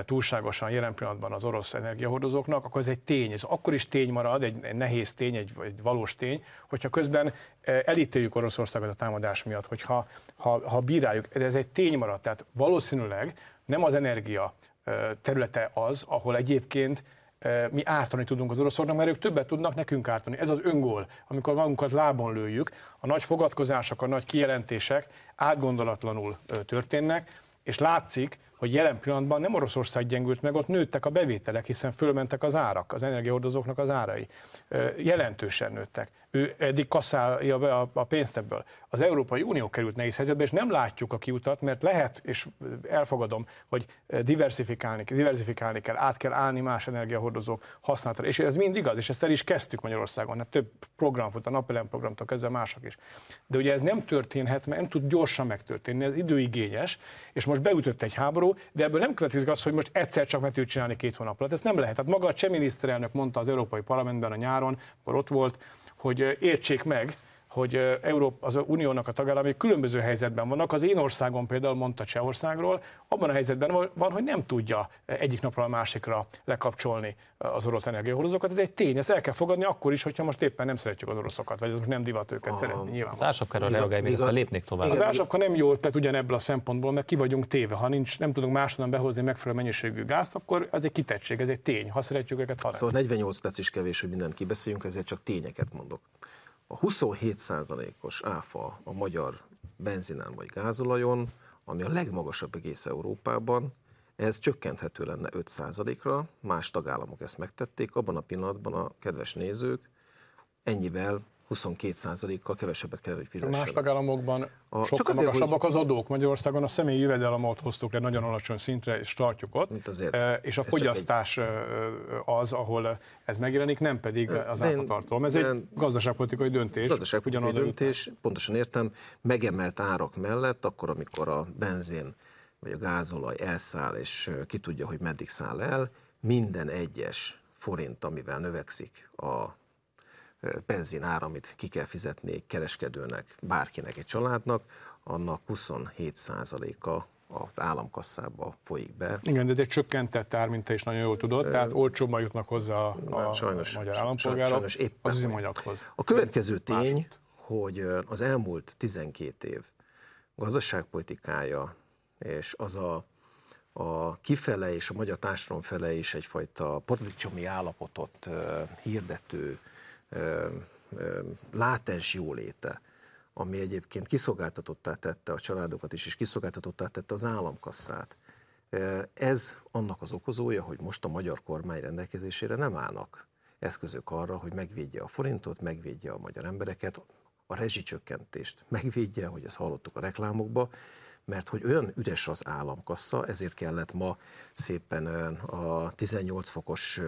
túlságosan jelen pillanatban az orosz energiahordozóknak, akkor ez egy tény. Ez akkor is tény marad, egy, nehéz tény, egy, egy valós tény, hogyha közben eh, elítéljük Oroszországot a támadás miatt, hogyha ha, ha bíráljuk, ez egy tény marad. Tehát valószínűleg nem az energia eh, területe az, ahol egyébként eh, mi ártani tudunk az oroszoknak, mert ők többet tudnak nekünk ártani. Ez az öngól, amikor magunkat lábon lőjük, a nagy fogadkozások, a nagy kijelentések átgondolatlanul történnek, és látszik, hogy jelen pillanatban nem Oroszország gyengült meg, ott nőttek a bevételek, hiszen fölmentek az árak, az energiahordozóknak az árai. Jelentősen nőttek. Ő eddig kaszálja be a, pénzt ebből. Az Európai Unió került nehéz helyzetbe, és nem látjuk a kiutat, mert lehet, és elfogadom, hogy diversifikálni, diversifikálni kell, át kell állni más energiahordozók használatra. És ez mind igaz, és ezt el is kezdtük Magyarországon, hát több program fut, a napelem programtól kezdve mások is. De ugye ez nem történhet, mert nem tud gyorsan megtörténni, ez időigényes, és most beütött egy háború, de ebből nem következik az, hogy most egyszer csak meg tudjuk csinálni két hónap alatt. Ez nem lehet. Tehát maga a cseh miniszterelnök mondta az Európai Parlamentben a nyáron, akkor ott volt, hogy értsék meg, hogy Európa, az Uniónak a tagállamai különböző helyzetben vannak. Az én országom például mondta Csehországról, abban a helyzetben van, hogy nem tudja egyik napról a másikra lekapcsolni az orosz energiahordozókat. Ez egy tény, ezt el kell fogadni akkor is, hogyha most éppen nem szeretjük az oroszokat, vagy most nem divat őket a, szeretni. Nyilván. Az ásapkára reagálj, még aztán lépnék tovább. Az ásapka nem jó, tehát ugyanebből a szempontból, mert ki vagyunk téve. Ha nincs, nem tudunk máshonnan behozni megfelelő mennyiségű gázt, akkor ez egy kitettség, ez egy tény. Ha szeretjük őket, ha Szóval 48 perc is kevés, hogy mindent kibeszéljünk, ezért csak tényeket mondok. A 27%-os áfa a magyar benzinen vagy gázolajon, ami a legmagasabb egész Európában, ez csökkenthető lenne 5%-ra, más tagállamok ezt megtették, abban a pillanatban a kedves nézők ennyivel 22%-kal kevesebbet kell, hogy fizessenek. Más tagállamokban a, sokkal csak azért, magasabbak hogy... az adók. Magyarországon a személyi jövedelemot hoztuk le nagyon alacsony szintre, és tartjuk ott. Mint azért. E, és a fogyasztás egy... az, ahol ez megjelenik, nem pedig az áfatartalom. Ez egy gazdaságpolitikai döntés. Gazdaságpolitikai döntés, után. pontosan értem, megemelt árak mellett, akkor, amikor a benzin vagy a gázolaj elszáll, és ki tudja, hogy meddig száll el, minden egyes forint, amivel növekszik a benzin ár, amit ki kell fizetni kereskedőnek, bárkinek, egy családnak, annak 27%-a az államkasszába folyik be. Igen, de ez egy csökkentett ár, mint te is nagyon jól tudod, tehát olcsóbban jutnak hozzá a, a sajnos, magyar állampolgárok sajnos éppen az üzemanyaghoz. A következő tény, hogy az elmúlt 12 év gazdaságpolitikája és az a, a kifele és a magyar társadalom fele is egyfajta paradicsomi állapotot hirdető látens jóléte, ami egyébként kiszolgáltatottá tette a családokat is, és kiszolgáltatottá tette az államkasszát. Ez annak az okozója, hogy most a magyar kormány rendelkezésére nem állnak eszközök arra, hogy megvédje a forintot, megvédje a magyar embereket, a rezsicsökkentést megvédje, hogy ezt hallottuk a reklámokba, mert hogy olyan üres az államkassa, ezért kellett ma szépen a 18 fokos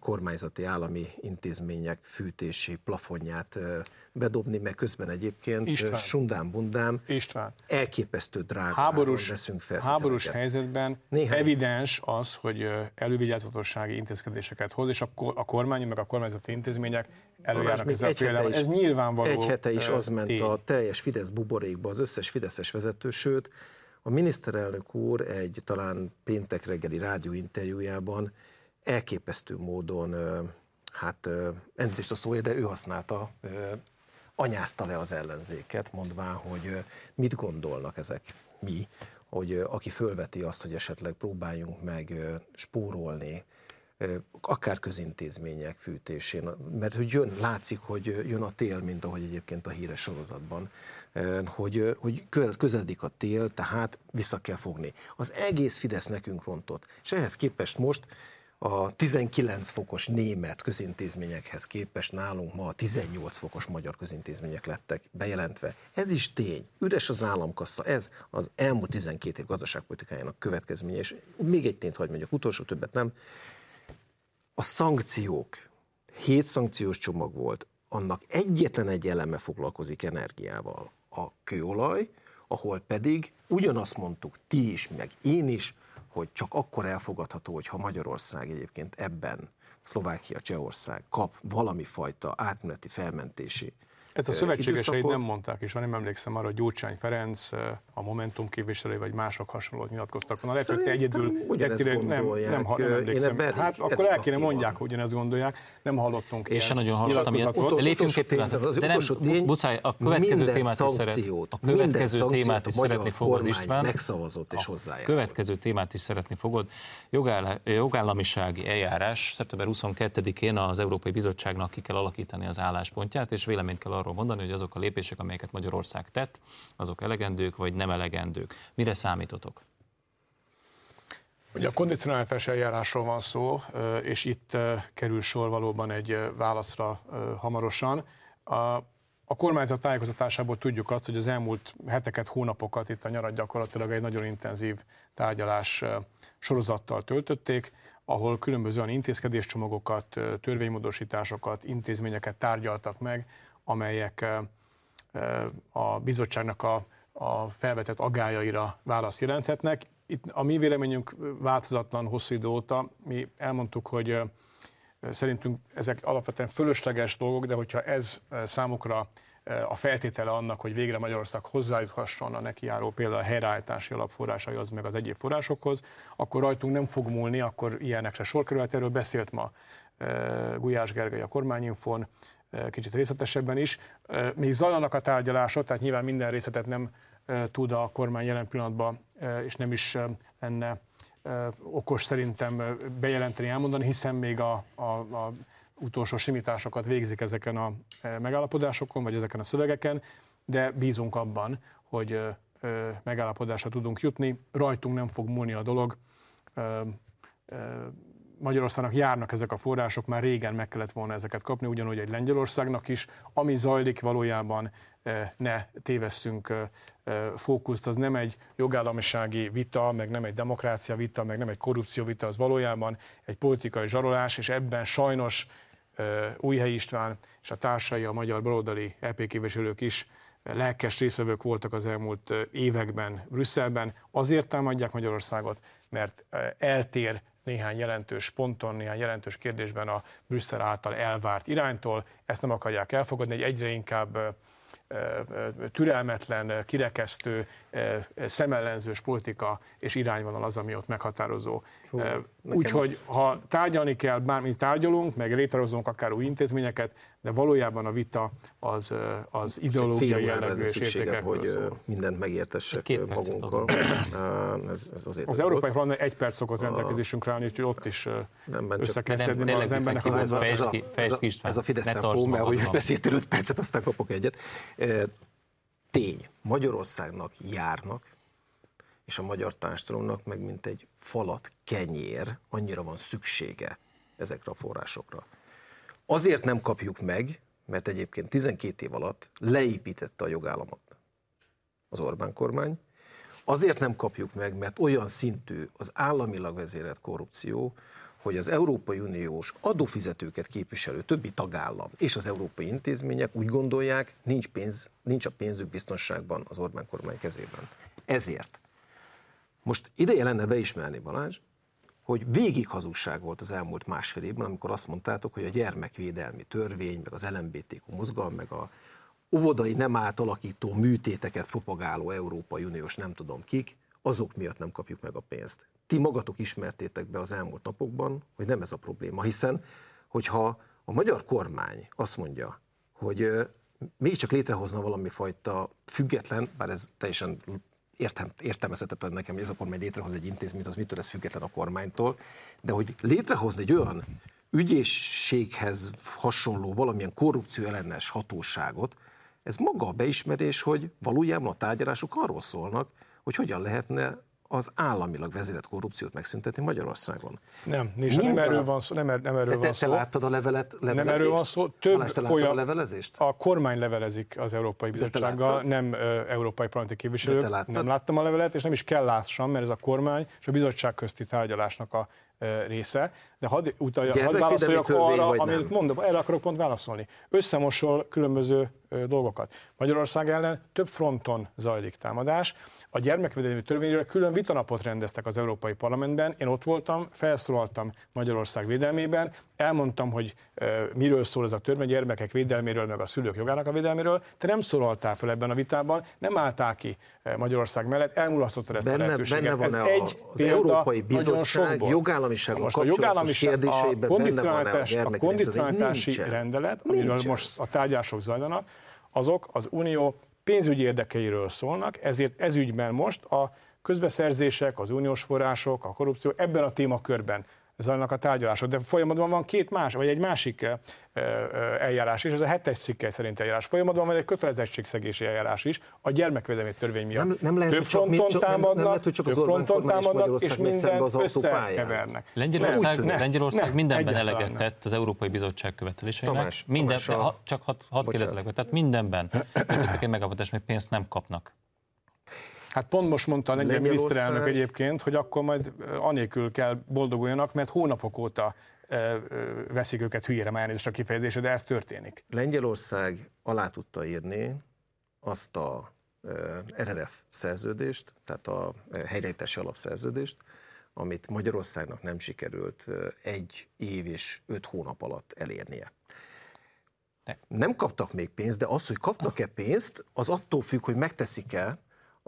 kormányzati állami intézmények fűtési plafonját bedobni, mert közben egyébként István. sundám-bundám István. elképesztő drága háborús, veszünk fel. háborús helyzetben Néhány. evidens az, hogy elővigyázatossági intézkedéseket hoz, és a, a kormány, meg a kormányzati intézmények előjárnak ezzel egy hete is- Ez nyilvánvaló Egy hete is az ment tény. a teljes Fidesz buborékba, az összes Fideszes vezető, sőt, a miniszterelnök úr egy talán péntek reggeli rádióinterjújában elképesztő módon, hát elnézést a szója, de ő használta, anyázta le az ellenzéket, mondván, hogy mit gondolnak ezek mi, hogy aki fölveti azt, hogy esetleg próbáljunk meg spórolni, akár közintézmények fűtésén, mert hogy jön, látszik, hogy jön a tél, mint ahogy egyébként a híres sorozatban, hogy, hogy közel- közeledik a tél, tehát vissza kell fogni. Az egész Fidesz nekünk rontott. És ehhez képest most a 19 fokos német közintézményekhez képest nálunk ma a 18 fokos magyar közintézmények lettek bejelentve. Ez is tény. Üres az államkassa. Ez az elmúlt 12 év gazdaságpolitikájának következménye. És még egy tényt hagy mondjak, utolsó többet nem. A szankciók, hét szankciós csomag volt, annak egyetlen egy eleme foglalkozik energiával. A kőolaj, ahol pedig ugyanazt mondtuk ti is, meg én is, hogy csak akkor elfogadható, hogyha Magyarország egyébként ebben, Szlovákia, Csehország kap valami fajta átmeneti felmentési Ezt a szövetségeseid nem mondták, és már nem emlékszem arra, hogy Gyurcsány Ferenc, a Momentum képviselői vagy mások hasonlót nyilatkoztak volna. Lehet, hogy te egyedül ugyanezt egyetlen- nem, nem, ha- nem emlékszem. elég- hát akkor el kéne mondják, hogy ugyanezt gondolják. Nem hallottunk Én sem nagyon hallottam ilyet. Lépjünk egy az De nem, muszáj, a következő témát is szeret, a következő témát is szeretni fogod, István. megszavazott és A hozzájárult. következő témát is szeretni fogod. Jogáll- jogállamisági eljárás. Szeptember 22-én az Európai Bizottságnak ki kell alakítani az álláspontját, és véleményt kell arról mondani, hogy azok a lépések, amelyeket Magyarország tett, azok elegendők vagy nem elegendők. Mire számítotok? Ugye a kondicionáltás eljárásról van szó, és itt kerül sor valóban egy válaszra hamarosan. A, a kormányzat tájékozatásából tudjuk azt, hogy az elmúlt heteket, hónapokat itt a nyarat gyakorlatilag egy nagyon intenzív tárgyalás sorozattal töltötték, ahol különböző olyan intézkedéscsomagokat, törvénymódosításokat, intézményeket tárgyaltak meg, amelyek a bizottságnak a, a felvetett agályaira választ jelenthetnek. Itt a mi véleményünk változatlan hosszú idő óta. Mi elmondtuk, hogy szerintünk ezek alapvetően fölösleges dolgok, de hogyha ez számukra a feltétele annak, hogy végre Magyarország hozzájuthasson a nekiáró például a helyreállítási alapforrásaihoz, meg az egyéb forrásokhoz, akkor rajtunk nem fog múlni, akkor ilyenekre sor kerülhet. Erről beszélt ma Gulyás Gergely a kormányinfon, kicsit részletesebben is. Még zajlanak a tárgyalások, tehát nyilván minden részletet nem tud a kormány jelen pillanatban, és nem is lenne okos szerintem bejelenteni, elmondani, hiszen még a, a, a utolsó simításokat végzik ezeken a megállapodásokon, vagy ezeken a szövegeken, de bízunk abban, hogy megállapodásra tudunk jutni. Rajtunk nem fog múlni a dolog. Magyarországnak járnak ezek a források, már régen meg kellett volna ezeket kapni, ugyanúgy egy Lengyelországnak is. Ami zajlik valójában, eh, ne tévesszünk eh, eh, fókuszt, az nem egy jogállamisági vita, meg nem egy demokrácia vita, meg nem egy korrupció vita, az valójában egy politikai zsarolás, és ebben sajnos Újhely István és a társai, a magyar baloldali EP képviselők is lelkes részvevők voltak az elmúlt években Brüsszelben. Azért támadják Magyarországot, mert eltér néhány jelentős ponton, néhány jelentős kérdésben a Brüsszel által elvárt iránytól. Ezt nem akarják elfogadni, egy egyre inkább türelmetlen, kirekesztő, ö, szemellenzős politika és irányvonal az, ami ott meghatározó. Nekem Úgyhogy ha tárgyalni kell, bármi tárgyalunk, meg létrehozunk akár új intézményeket, de valójában a vita az, ö, az ideológiai jellegű és értékekről hogy szól. mindent megértessek percet magunkkal. Ez, ez azért Az Európai. Parlament egy perc szokott rendelkezésünkre állni, úgyhogy ott is ö, Nem, nem, össze kell nem, szedni az embernek a ez, a, ez, a, ez a Fidesz tempó, mert hogy beszéltél 5 percet, aztán kapok egyet. Tény, Magyarországnak járnak, és a magyar társadalomnak meg mint egy falat kenyér, annyira van szüksége ezekre a forrásokra. Azért nem kapjuk meg, mert egyébként 12 év alatt leépítette a jogállamot az Orbán kormány. Azért nem kapjuk meg, mert olyan szintű az államilag vezérelt korrupció, hogy az Európai Uniós adófizetőket képviselő többi tagállam és az európai intézmények úgy gondolják, nincs, pénz, nincs a pénzük biztonságban az Orbán kormány kezében. Ezért. Most ideje lenne beismerni, Balázs, hogy végig hazugság volt az elmúlt másfél évben, amikor azt mondtátok, hogy a gyermekvédelmi törvény, meg az LMBTQ mozgalom, meg a óvodai nem átalakító műtéteket propagáló Európai Uniós nem tudom kik, azok miatt nem kapjuk meg a pénzt. Ti magatok ismertétek be az elmúlt napokban, hogy nem ez a probléma, hiszen hogyha a magyar kormány azt mondja, hogy mégiscsak létrehozna valami fajta független, bár ez teljesen értem, értelmezhetetlen nekem, hogy ez a kormány létrehoz egy intézményt, az mitől ez független a kormánytól, de hogy létrehozni egy olyan ügyészséghez hasonló valamilyen korrupció ellenes hatóságot, ez maga a beismerés, hogy valójában a tárgyalások arról szólnak, hogy hogyan lehetne az államilag vezérelt korrupciót megszüntetni Magyarországon. Nem, nincs, Minden... nem erről van szó. Nem, er- nem erről te, van szó. te láttad a levelet, levelezést? Nem erről van szó. Több folyam... a levelezést? A kormány levelezik az Európai Bizottsággal, nem európai parlamenti képviselők. Nem láttam a levelet, és nem is kell lássam, mert ez a kormány és a bizottság közti tárgyalásnak a része, de hadd, utalja, hadd válaszoljak arra, amit mondom, erre akarok pont válaszolni. Összemosol különböző dolgokat. Magyarország ellen több fronton zajlik támadás. A gyermekvédelmi törvényről külön vitanapot rendeztek az Európai Parlamentben. Én ott voltam, felszólaltam Magyarország védelmében, elmondtam, hogy e, miről szól ez a törvény, gyermekek védelméről, meg a szülők jogának a védelméről. Te nem szólaltál fel ebben a vitában, nem álltál ki Magyarország mellett, elmulasztottad ezt benne, a lehetőséget. Benne van ez a, egy az Európai Bizottság jogállamisággal most a jogállamiság, a kondicionálitás, a, a kondicionálitási rendelet, amiről Nincs. most a tárgyások zajlanak, azok az unió pénzügyi érdekeiről szólnak, ezért ez ügyben most a közbeszerzések, az uniós források, a korrupció ebben a témakörben zajlanak a tárgyalások. De folyamatban van két más, vagy egy másik eljárás is, ez a hetes cikke szerint eljárás. Folyamatban van egy kötelezettségszegési eljárás is, a gyermekvédelmi törvény miatt. Nem, nem lehet, több fronton csak, támadnak, nem, nem lehet, csak több fronton támadnak, és minden összekevernek. Lengyelország, nem, Lengyelország nem, mindenben eleget tett az Európai Bizottság követeléseinek. Tamás, minden, Tamás a... csak hadd had kérdezlek, tehát mindenben kötöttek egy megállapodást, még pénzt nem kapnak. Hát pont most mondta a lengyel miniszterelnök egyébként, hogy akkor majd anélkül kell boldoguljanak, mert hónapok óta veszik őket hülyére, már a kifejezése, de ez történik. Lengyelország alá tudta írni azt a RRF szerződést, tehát a helyreállítási alapszerződést, amit Magyarországnak nem sikerült egy év és öt hónap alatt elérnie. Nem kaptak még pénzt, de az, hogy kapnak-e pénzt, az attól függ, hogy megteszik-e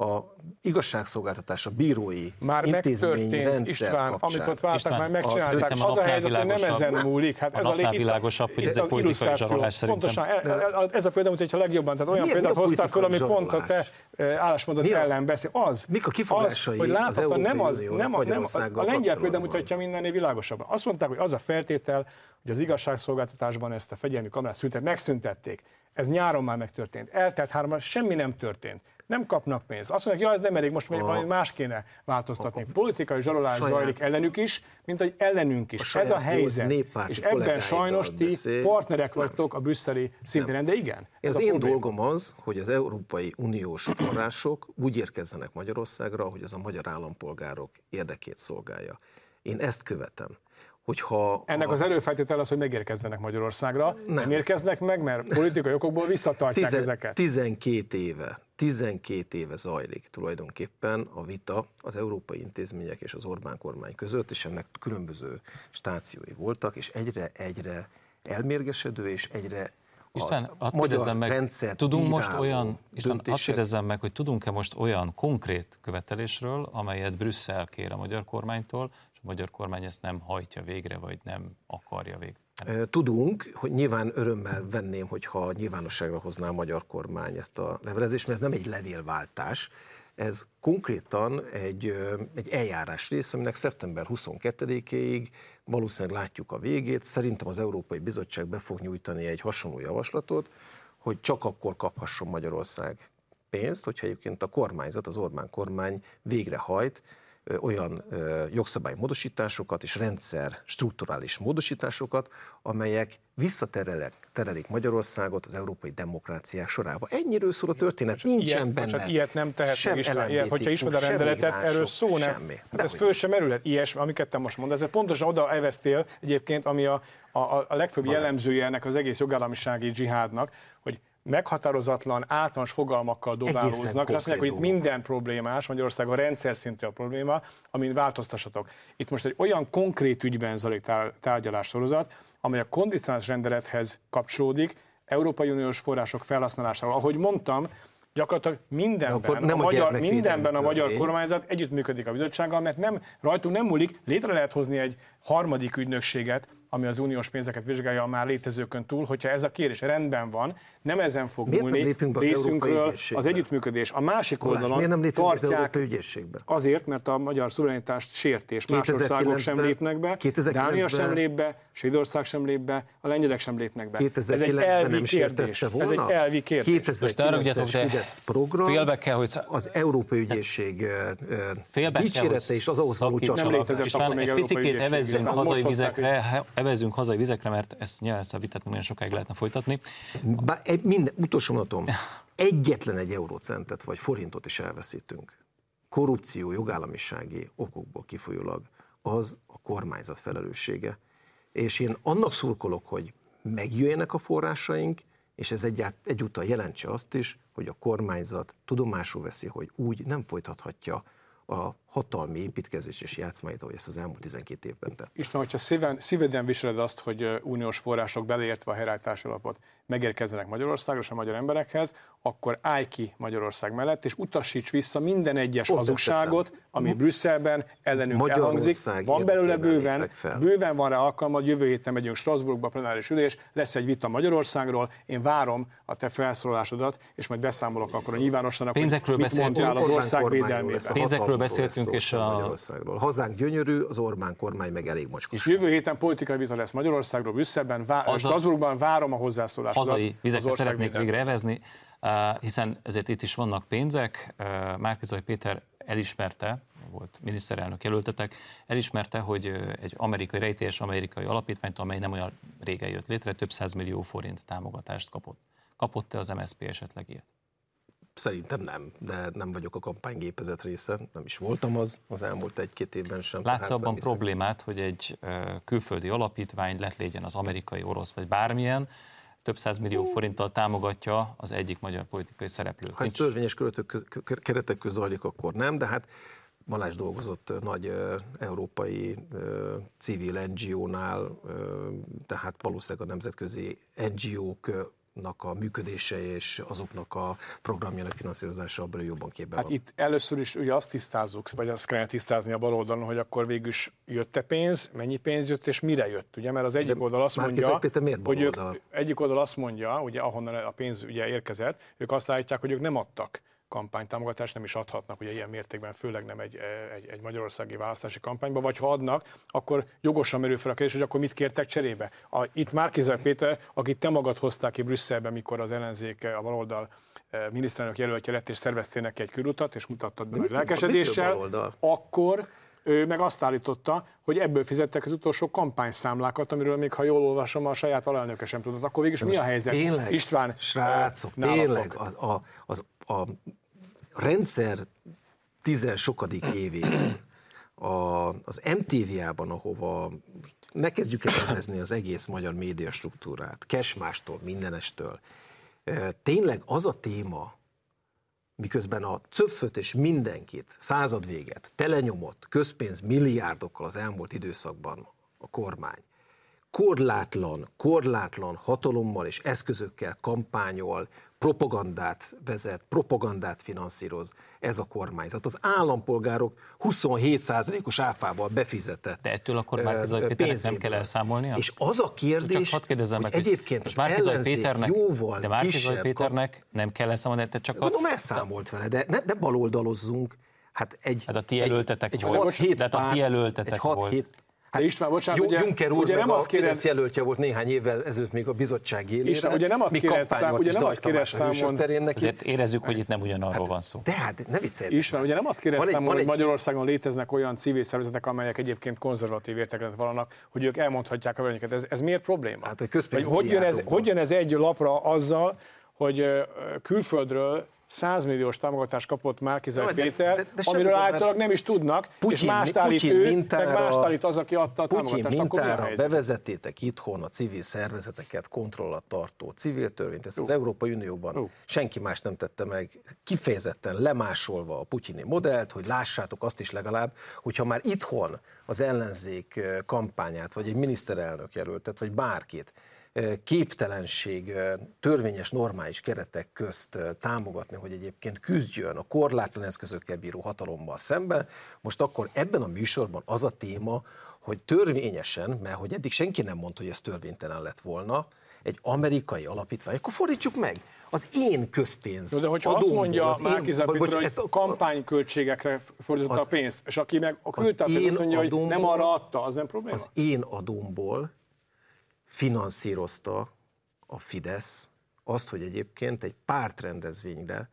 a igazságszolgáltatás, a bírói már intézmény rendszer István, kapcsán. amit ott váltak, már megcsinálták. Az, az a helyzet, hogy nem ezen múlik. Hát ez a, a világosabb, hogy ez egy politikai zsarolás szerintem. Pontosan, e- ez a példa, hogyha legjobban, tehát olyan példát hoztál föl, ami pont a te e, állásmódod ellen beszél. Az, Mik a kifogásai hogy látod, nem az, nem a, nem, a lengyel példa mutatja mindennél világosabban. Azt mondták, hogy az a feltétel, hogy az igazságszolgáltatásban ezt a fegyelmi kamerát szüntet, megszüntették. Ez nyáron már megtörtént. Eltelt három, semmi nem történt nem kapnak pénzt. Azt mondják, ja, ez nem elég, most még valami más kéne változtatni. Politikai zsarolás saját, zajlik ellenük is, mint hogy ellenünk is. A ez a helyzet. És ebben sajnos ti beszél. partnerek vagytok a brüsszeli szinten, de igen. Ez, ez az én probléma. dolgom az, hogy az Európai Uniós források úgy érkezzenek Magyarországra, hogy az a magyar állampolgárok érdekét szolgálja. Én ezt követem hogyha... Ennek a... az előfeltétel az, hogy megérkezzenek Magyarországra. Nem. nem érkeznek meg, mert politikai okokból visszatartják Tizen, ezeket. 12 éve, 12 éve zajlik tulajdonképpen a vita az európai intézmények és az Orbán kormány között, és ennek különböző stációi voltak, és egyre-egyre elmérgesedő, és egyre István, hadd kérdezzem meg, tudunk most olyan, István, hadd kérdezzem meg, hogy tudunk-e most olyan konkrét követelésről, amelyet Brüsszel kér a magyar kormánytól, a magyar kormány ezt nem hajtja végre, vagy nem akarja végre. Tudunk, hogy nyilván örömmel venném, hogyha nyilvánosságra hozná a magyar kormány ezt a levelezést, mert ez nem egy levélváltás, ez konkrétan egy, egy eljárás rész, aminek szeptember 22-ig valószínűleg látjuk a végét. Szerintem az Európai Bizottság be fog nyújtani egy hasonló javaslatot, hogy csak akkor kaphasson Magyarország pénzt, hogyha egyébként a kormányzat, az Orbán kormány végrehajt olyan jogszabálymódosításokat és rendszer strukturális módosításokat, amelyek visszaterelik Magyarországot az európai demokráciák sorába. Ennyiről szól a történet, nincsen ilyet, benne. Csak ilyet nem tehet sem István, ilyet, hogyha ismered a rendeletet, erről szó nem. semmi. Hát ez föl sem merülhet, ilyesmi, amiket te most mondasz. Ez pontosan oda evesztél egyébként, ami a, a, a legfőbb jellemzője ennek az egész jogállamisági dzsihádnak, hogy meghatározatlan, általános fogalmakkal dobálóznak, és azt mondják, hogy itt minden problémás, Magyarországon rendszer szintű a probléma, amin változtassatok. Itt most egy olyan konkrét ügyben zajlik tárgyalás sorozat, amely a kondicionális rendelethez kapcsolódik, Európai Uniós források felhasználásával. Ahogy mondtam, gyakorlatilag mindenben, nem a, magyar, mindenben a magyar kormányzat együttműködik a bizottsággal, mert nem, rajtunk nem múlik, létre lehet hozni egy harmadik ügynökséget, ami az uniós pénzeket vizsgálja a már létezőkön túl, hogyha ez a kérés rendben van, nem ezen fog miért múlni nem az részünkről az együttműködés. A másik oldalon miért nem lépünk tartják, az Európai Ügyészségbe? Azért, mert a magyar szuverenitást sértés. Más országok sem lépnek be, Dánia sem lép be, Svédország sem lép be, a lengyelek sem lépnek be. Ez egy elvi nem kérdés. Volna? Ez egy elvi kérdés. 2009-es Fidesz program, félbe kell, hogy... az Európai Ügyészség dicsérete és az ahhoz való csatlakozás. Egy picit evezünk hazai vizekre, evezünk hazai vizekre, mert ezt nyilván ezt a vitát nagyon sokáig lehetne folytatni. Bár egy, minden, utolsó mondatom, egyetlen egy eurócentet vagy forintot is elveszítünk. Korrupció, jogállamisági okokból kifolyólag az a kormányzat felelőssége. És én annak szurkolok, hogy megjöjjenek a forrásaink, és ez egyált, egyúttal jelentse azt is, hogy a kormányzat tudomásul veszi, hogy úgy nem folytathatja a hatalmi építkezés és játszmáit, ahogy ezt az elmúlt 12 évben tett. István, hogyha szíven, szíveden viseled azt, hogy uniós források beleértve a helyreállítási alapot megérkezzenek Magyarországra és a magyar emberekhez, akkor állj ki Magyarország mellett, és utasíts vissza minden egyes Ott hazugságot, ami Brüsszelben ellenünk elhangzik. Van belőle bőven, bőven van rá alkalma, jövő héten megyünk Strasbourgba, plenáris ülés, lesz egy vita Magyarországról, én várom a te felszólalásodat, és majd beszámolok akkor a nyilvánosnak, Pénzekről hogy mit mondtál az ország védelmében. Pénzekről beszéltünk, és a... Magyarországról. Hazánk gyönyörű, az Orbán kormány meg elég mocskos. És jövő héten politikai vita lesz Magyarországról, Brüsszelben, vá-. Strasbourgban várom a hozzászólást hazai vizekre szeretnék végre evezni, hiszen ezért itt is vannak pénzek. Márkizai Péter elismerte, volt miniszterelnök jelöltetek, elismerte, hogy egy amerikai, rejtélyes amerikai alapítványt, amely nem olyan régen jött létre, több millió forint támogatást kapott. Kapott-e az MSZP esetleg ilyet? Szerintem nem, de nem vagyok a kampánygépezet része, nem is voltam az az elmúlt egy-két évben sem. Látsz abban problémát, hogy egy külföldi alapítvány, lett legyen az amerikai, orosz vagy bármilyen, több millió forinttal támogatja az egyik magyar politikai szereplőt. Ha ez törvényes keretek között zajlik, akkor nem, de hát Balázs dolgozott nagy európai civil NGO-nál, tehát valószínűleg a nemzetközi NGO-k a működése és azoknak a programjának finanszírozása abban jobban képben Hát van. itt először is ugye azt tisztázzuk, vagy azt kellene tisztázni a bal oldalon, hogy akkor végül is jött-e pénz, mennyi pénz jött, és mire jött, ugye? Mert az egyik De oldal azt mondja, hogy ők, egyik oldal azt mondja, ugye ahonnan a pénz ugye érkezett, ők azt állítják, hogy ők nem adtak kampánytámogatást nem is adhatnak, ugye ilyen mértékben, főleg nem egy, egy, egy magyarországi választási kampányba, vagy ha adnak, akkor jogosan merül fel a kérdés, hogy akkor mit kértek cserébe. A, itt Márkizaj Péter, akit te magad hozták ki Brüsszelbe, mikor az ellenzék, a baloldal eh, miniszterelnök jelöltje lett, és szerveztél neki egy kürutat, és mutattad be nagy lelkesedéssel, akkor ő meg azt állította, hogy ebből fizettek az utolsó kampányszámlákat, amiről még ha jól olvasom, a saját alelnöke sem tudott. Akkor végülis mi a helyzet? Tényleg, István, srácok, tényleg az, a, az, a rendszer tizen sokadik évében a, az MTV-ában, ahova ne kezdjük el az egész magyar média struktúrát, kesmástól, mindenestől, tényleg az a téma, miközben a cöfföt és mindenkit, századvéget, telenyomott közpénz milliárdokkal az elmúlt időszakban a kormány, korlátlan, korlátlan hatalommal és eszközökkel kampányol, propagandát vezet, propagandát finanszíroz ez a kormányzat. Az állampolgárok 27%-os áfával befizetett De ettől akkor Márkizaj Péternek nem kell elszámolnia? És az a kérdés, csak kérdezzem meg, egyébként az ellenzék Péternek, jóval De Márkizaj Péternek nem kell elszámolni, te csak Gondolom elszámolt vele, de ne, ne baloldalozzunk. Hát egy, hát a ti jelöltetek egy. Egy 6-7 párt, a ti jelöltetek egy 6 volt. Hát, István, bocsánat, ugye, Juncker úr ugye nem azt kéred... jelöltje volt néhány évvel ezelőtt még a bizottság élére. István, ugye nem azt kéred, szám, ugye nem azt kéred számon... Azért érezzük, hogy itt nem ugyanarról hát, van szó. De hát ne viccelj. István, ugye nem azt kéred számon, hogy Magyarországon léteznek olyan civil szervezetek, amelyek egyébként konzervatív értéket vallanak, hogy ők elmondhatják a véleményeket. Ez, ez miért probléma? Hát, hogy, hogy, jön ez, hogy jön ez egy lapra azzal, hogy külföldről 100 milliós támogatást kapott Márkizaj no, Péter, de, de, amiről általában nem is tudnak, Putyin, és mást állít Putyin ő, mintára, meg mást állít az, aki adta a Putyin támogatást. mintára akkor bevezettétek itthon a civil szervezeteket kontrollat tartó civil törvényt, ezt uh. az Európai Unióban uh. senki más nem tette meg, kifejezetten lemásolva a putyini modellt, hogy lássátok azt is legalább, hogyha már itthon az ellenzék kampányát, vagy egy miniszterelnök jelöltet, vagy bárkit képtelenség törvényes normális keretek közt támogatni, hogy egyébként küzdjön a korlátlan eszközökkel bíró hatalommal szemben. Most akkor ebben a műsorban az a téma, hogy törvényesen, mert hogy eddig senki nem mondta, hogy ez törvénytelen lett volna, egy amerikai alapítvány, akkor fordítsuk meg, az én közpénz. de hogyha adómból, azt mondja Márki Péter, hogy ez kampányköltségekre fordította a pénzt, és aki meg a küldte a pénzt, azt mondja, hogy nem arra adta, az nem probléma? Az én adómból finanszírozta a Fidesz azt, hogy egyébként egy pártrendezvényre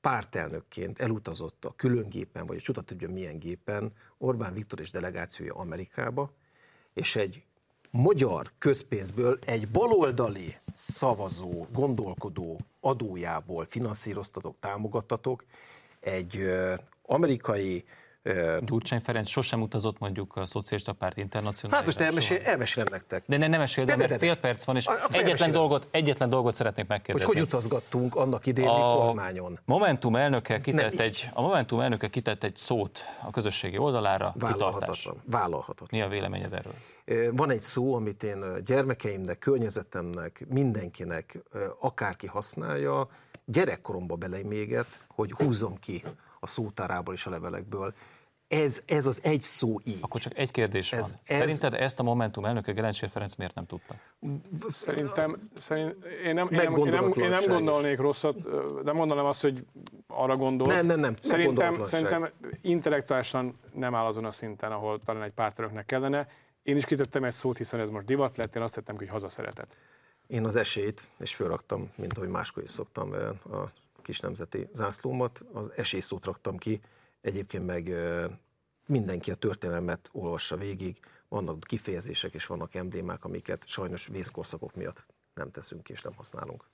pártelnökként elutazott a külön gépen, vagy a csuda tudja milyen gépen Orbán Viktor és delegációja Amerikába, és egy magyar közpénzből egy baloldali szavazó, gondolkodó adójából finanszíroztatok, támogattatok egy amerikai Gyurcsány Ferenc sosem utazott mondjuk a Szocialista Párt Internacionális. Hát most elmesél, elmesélem nektek. De ne, nem mesél, de, de, de, mert fél perc van, és egyetlen dolgot, egyetlen dolgot szeretnék megkérdezni. Hogy hogy utazgattunk annak idején a kormányon? Momentum elnöke kitett egy, a Momentum elnöke kitett egy szót a közösségi oldalára, Vállalhatatlan. Vállalhatatlan. Mi a véleményed erről? Van egy szó, amit én gyermekeimnek, környezetemnek, mindenkinek, akárki használja, gyerekkoromba beleméget, hogy húzzom ki a szótárából és a levelekből ez, ez az egy szó így. Akkor csak egy kérdés ez, van. Ez, Szerinted ezt a Momentum elnöke Gelencsér Ferenc miért nem tudta? Szerintem, szerint, én, nem, én, nem, én, nem, én nem gondolnék rosszat, de mondanám azt, hogy arra gondol. Nem, nem, nem. Szerintem, szerintem intellektuálisan nem áll azon a szinten, ahol talán egy pártöröknek kellene. Én is kitettem egy szót, hiszen ez most divat lett, én azt tettem, hogy hazaszeretet. Én az esélyt, és fölraktam, mint ahogy máskor is szoktam a kis nemzeti zászlómat, az esélyszót raktam ki, Egyébként meg mindenki a történelmet olvassa végig, vannak kifejezések és vannak emblémák, amiket sajnos vészkorszakok miatt nem teszünk és nem használunk.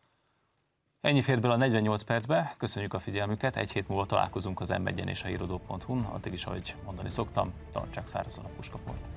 Ennyi fér bele a 48 percbe, köszönjük a figyelmüket, egy hét múlva találkozunk az m és a hírodó.hu-n, addig is, ahogy mondani szoktam, tartsák szárazon a puskaport.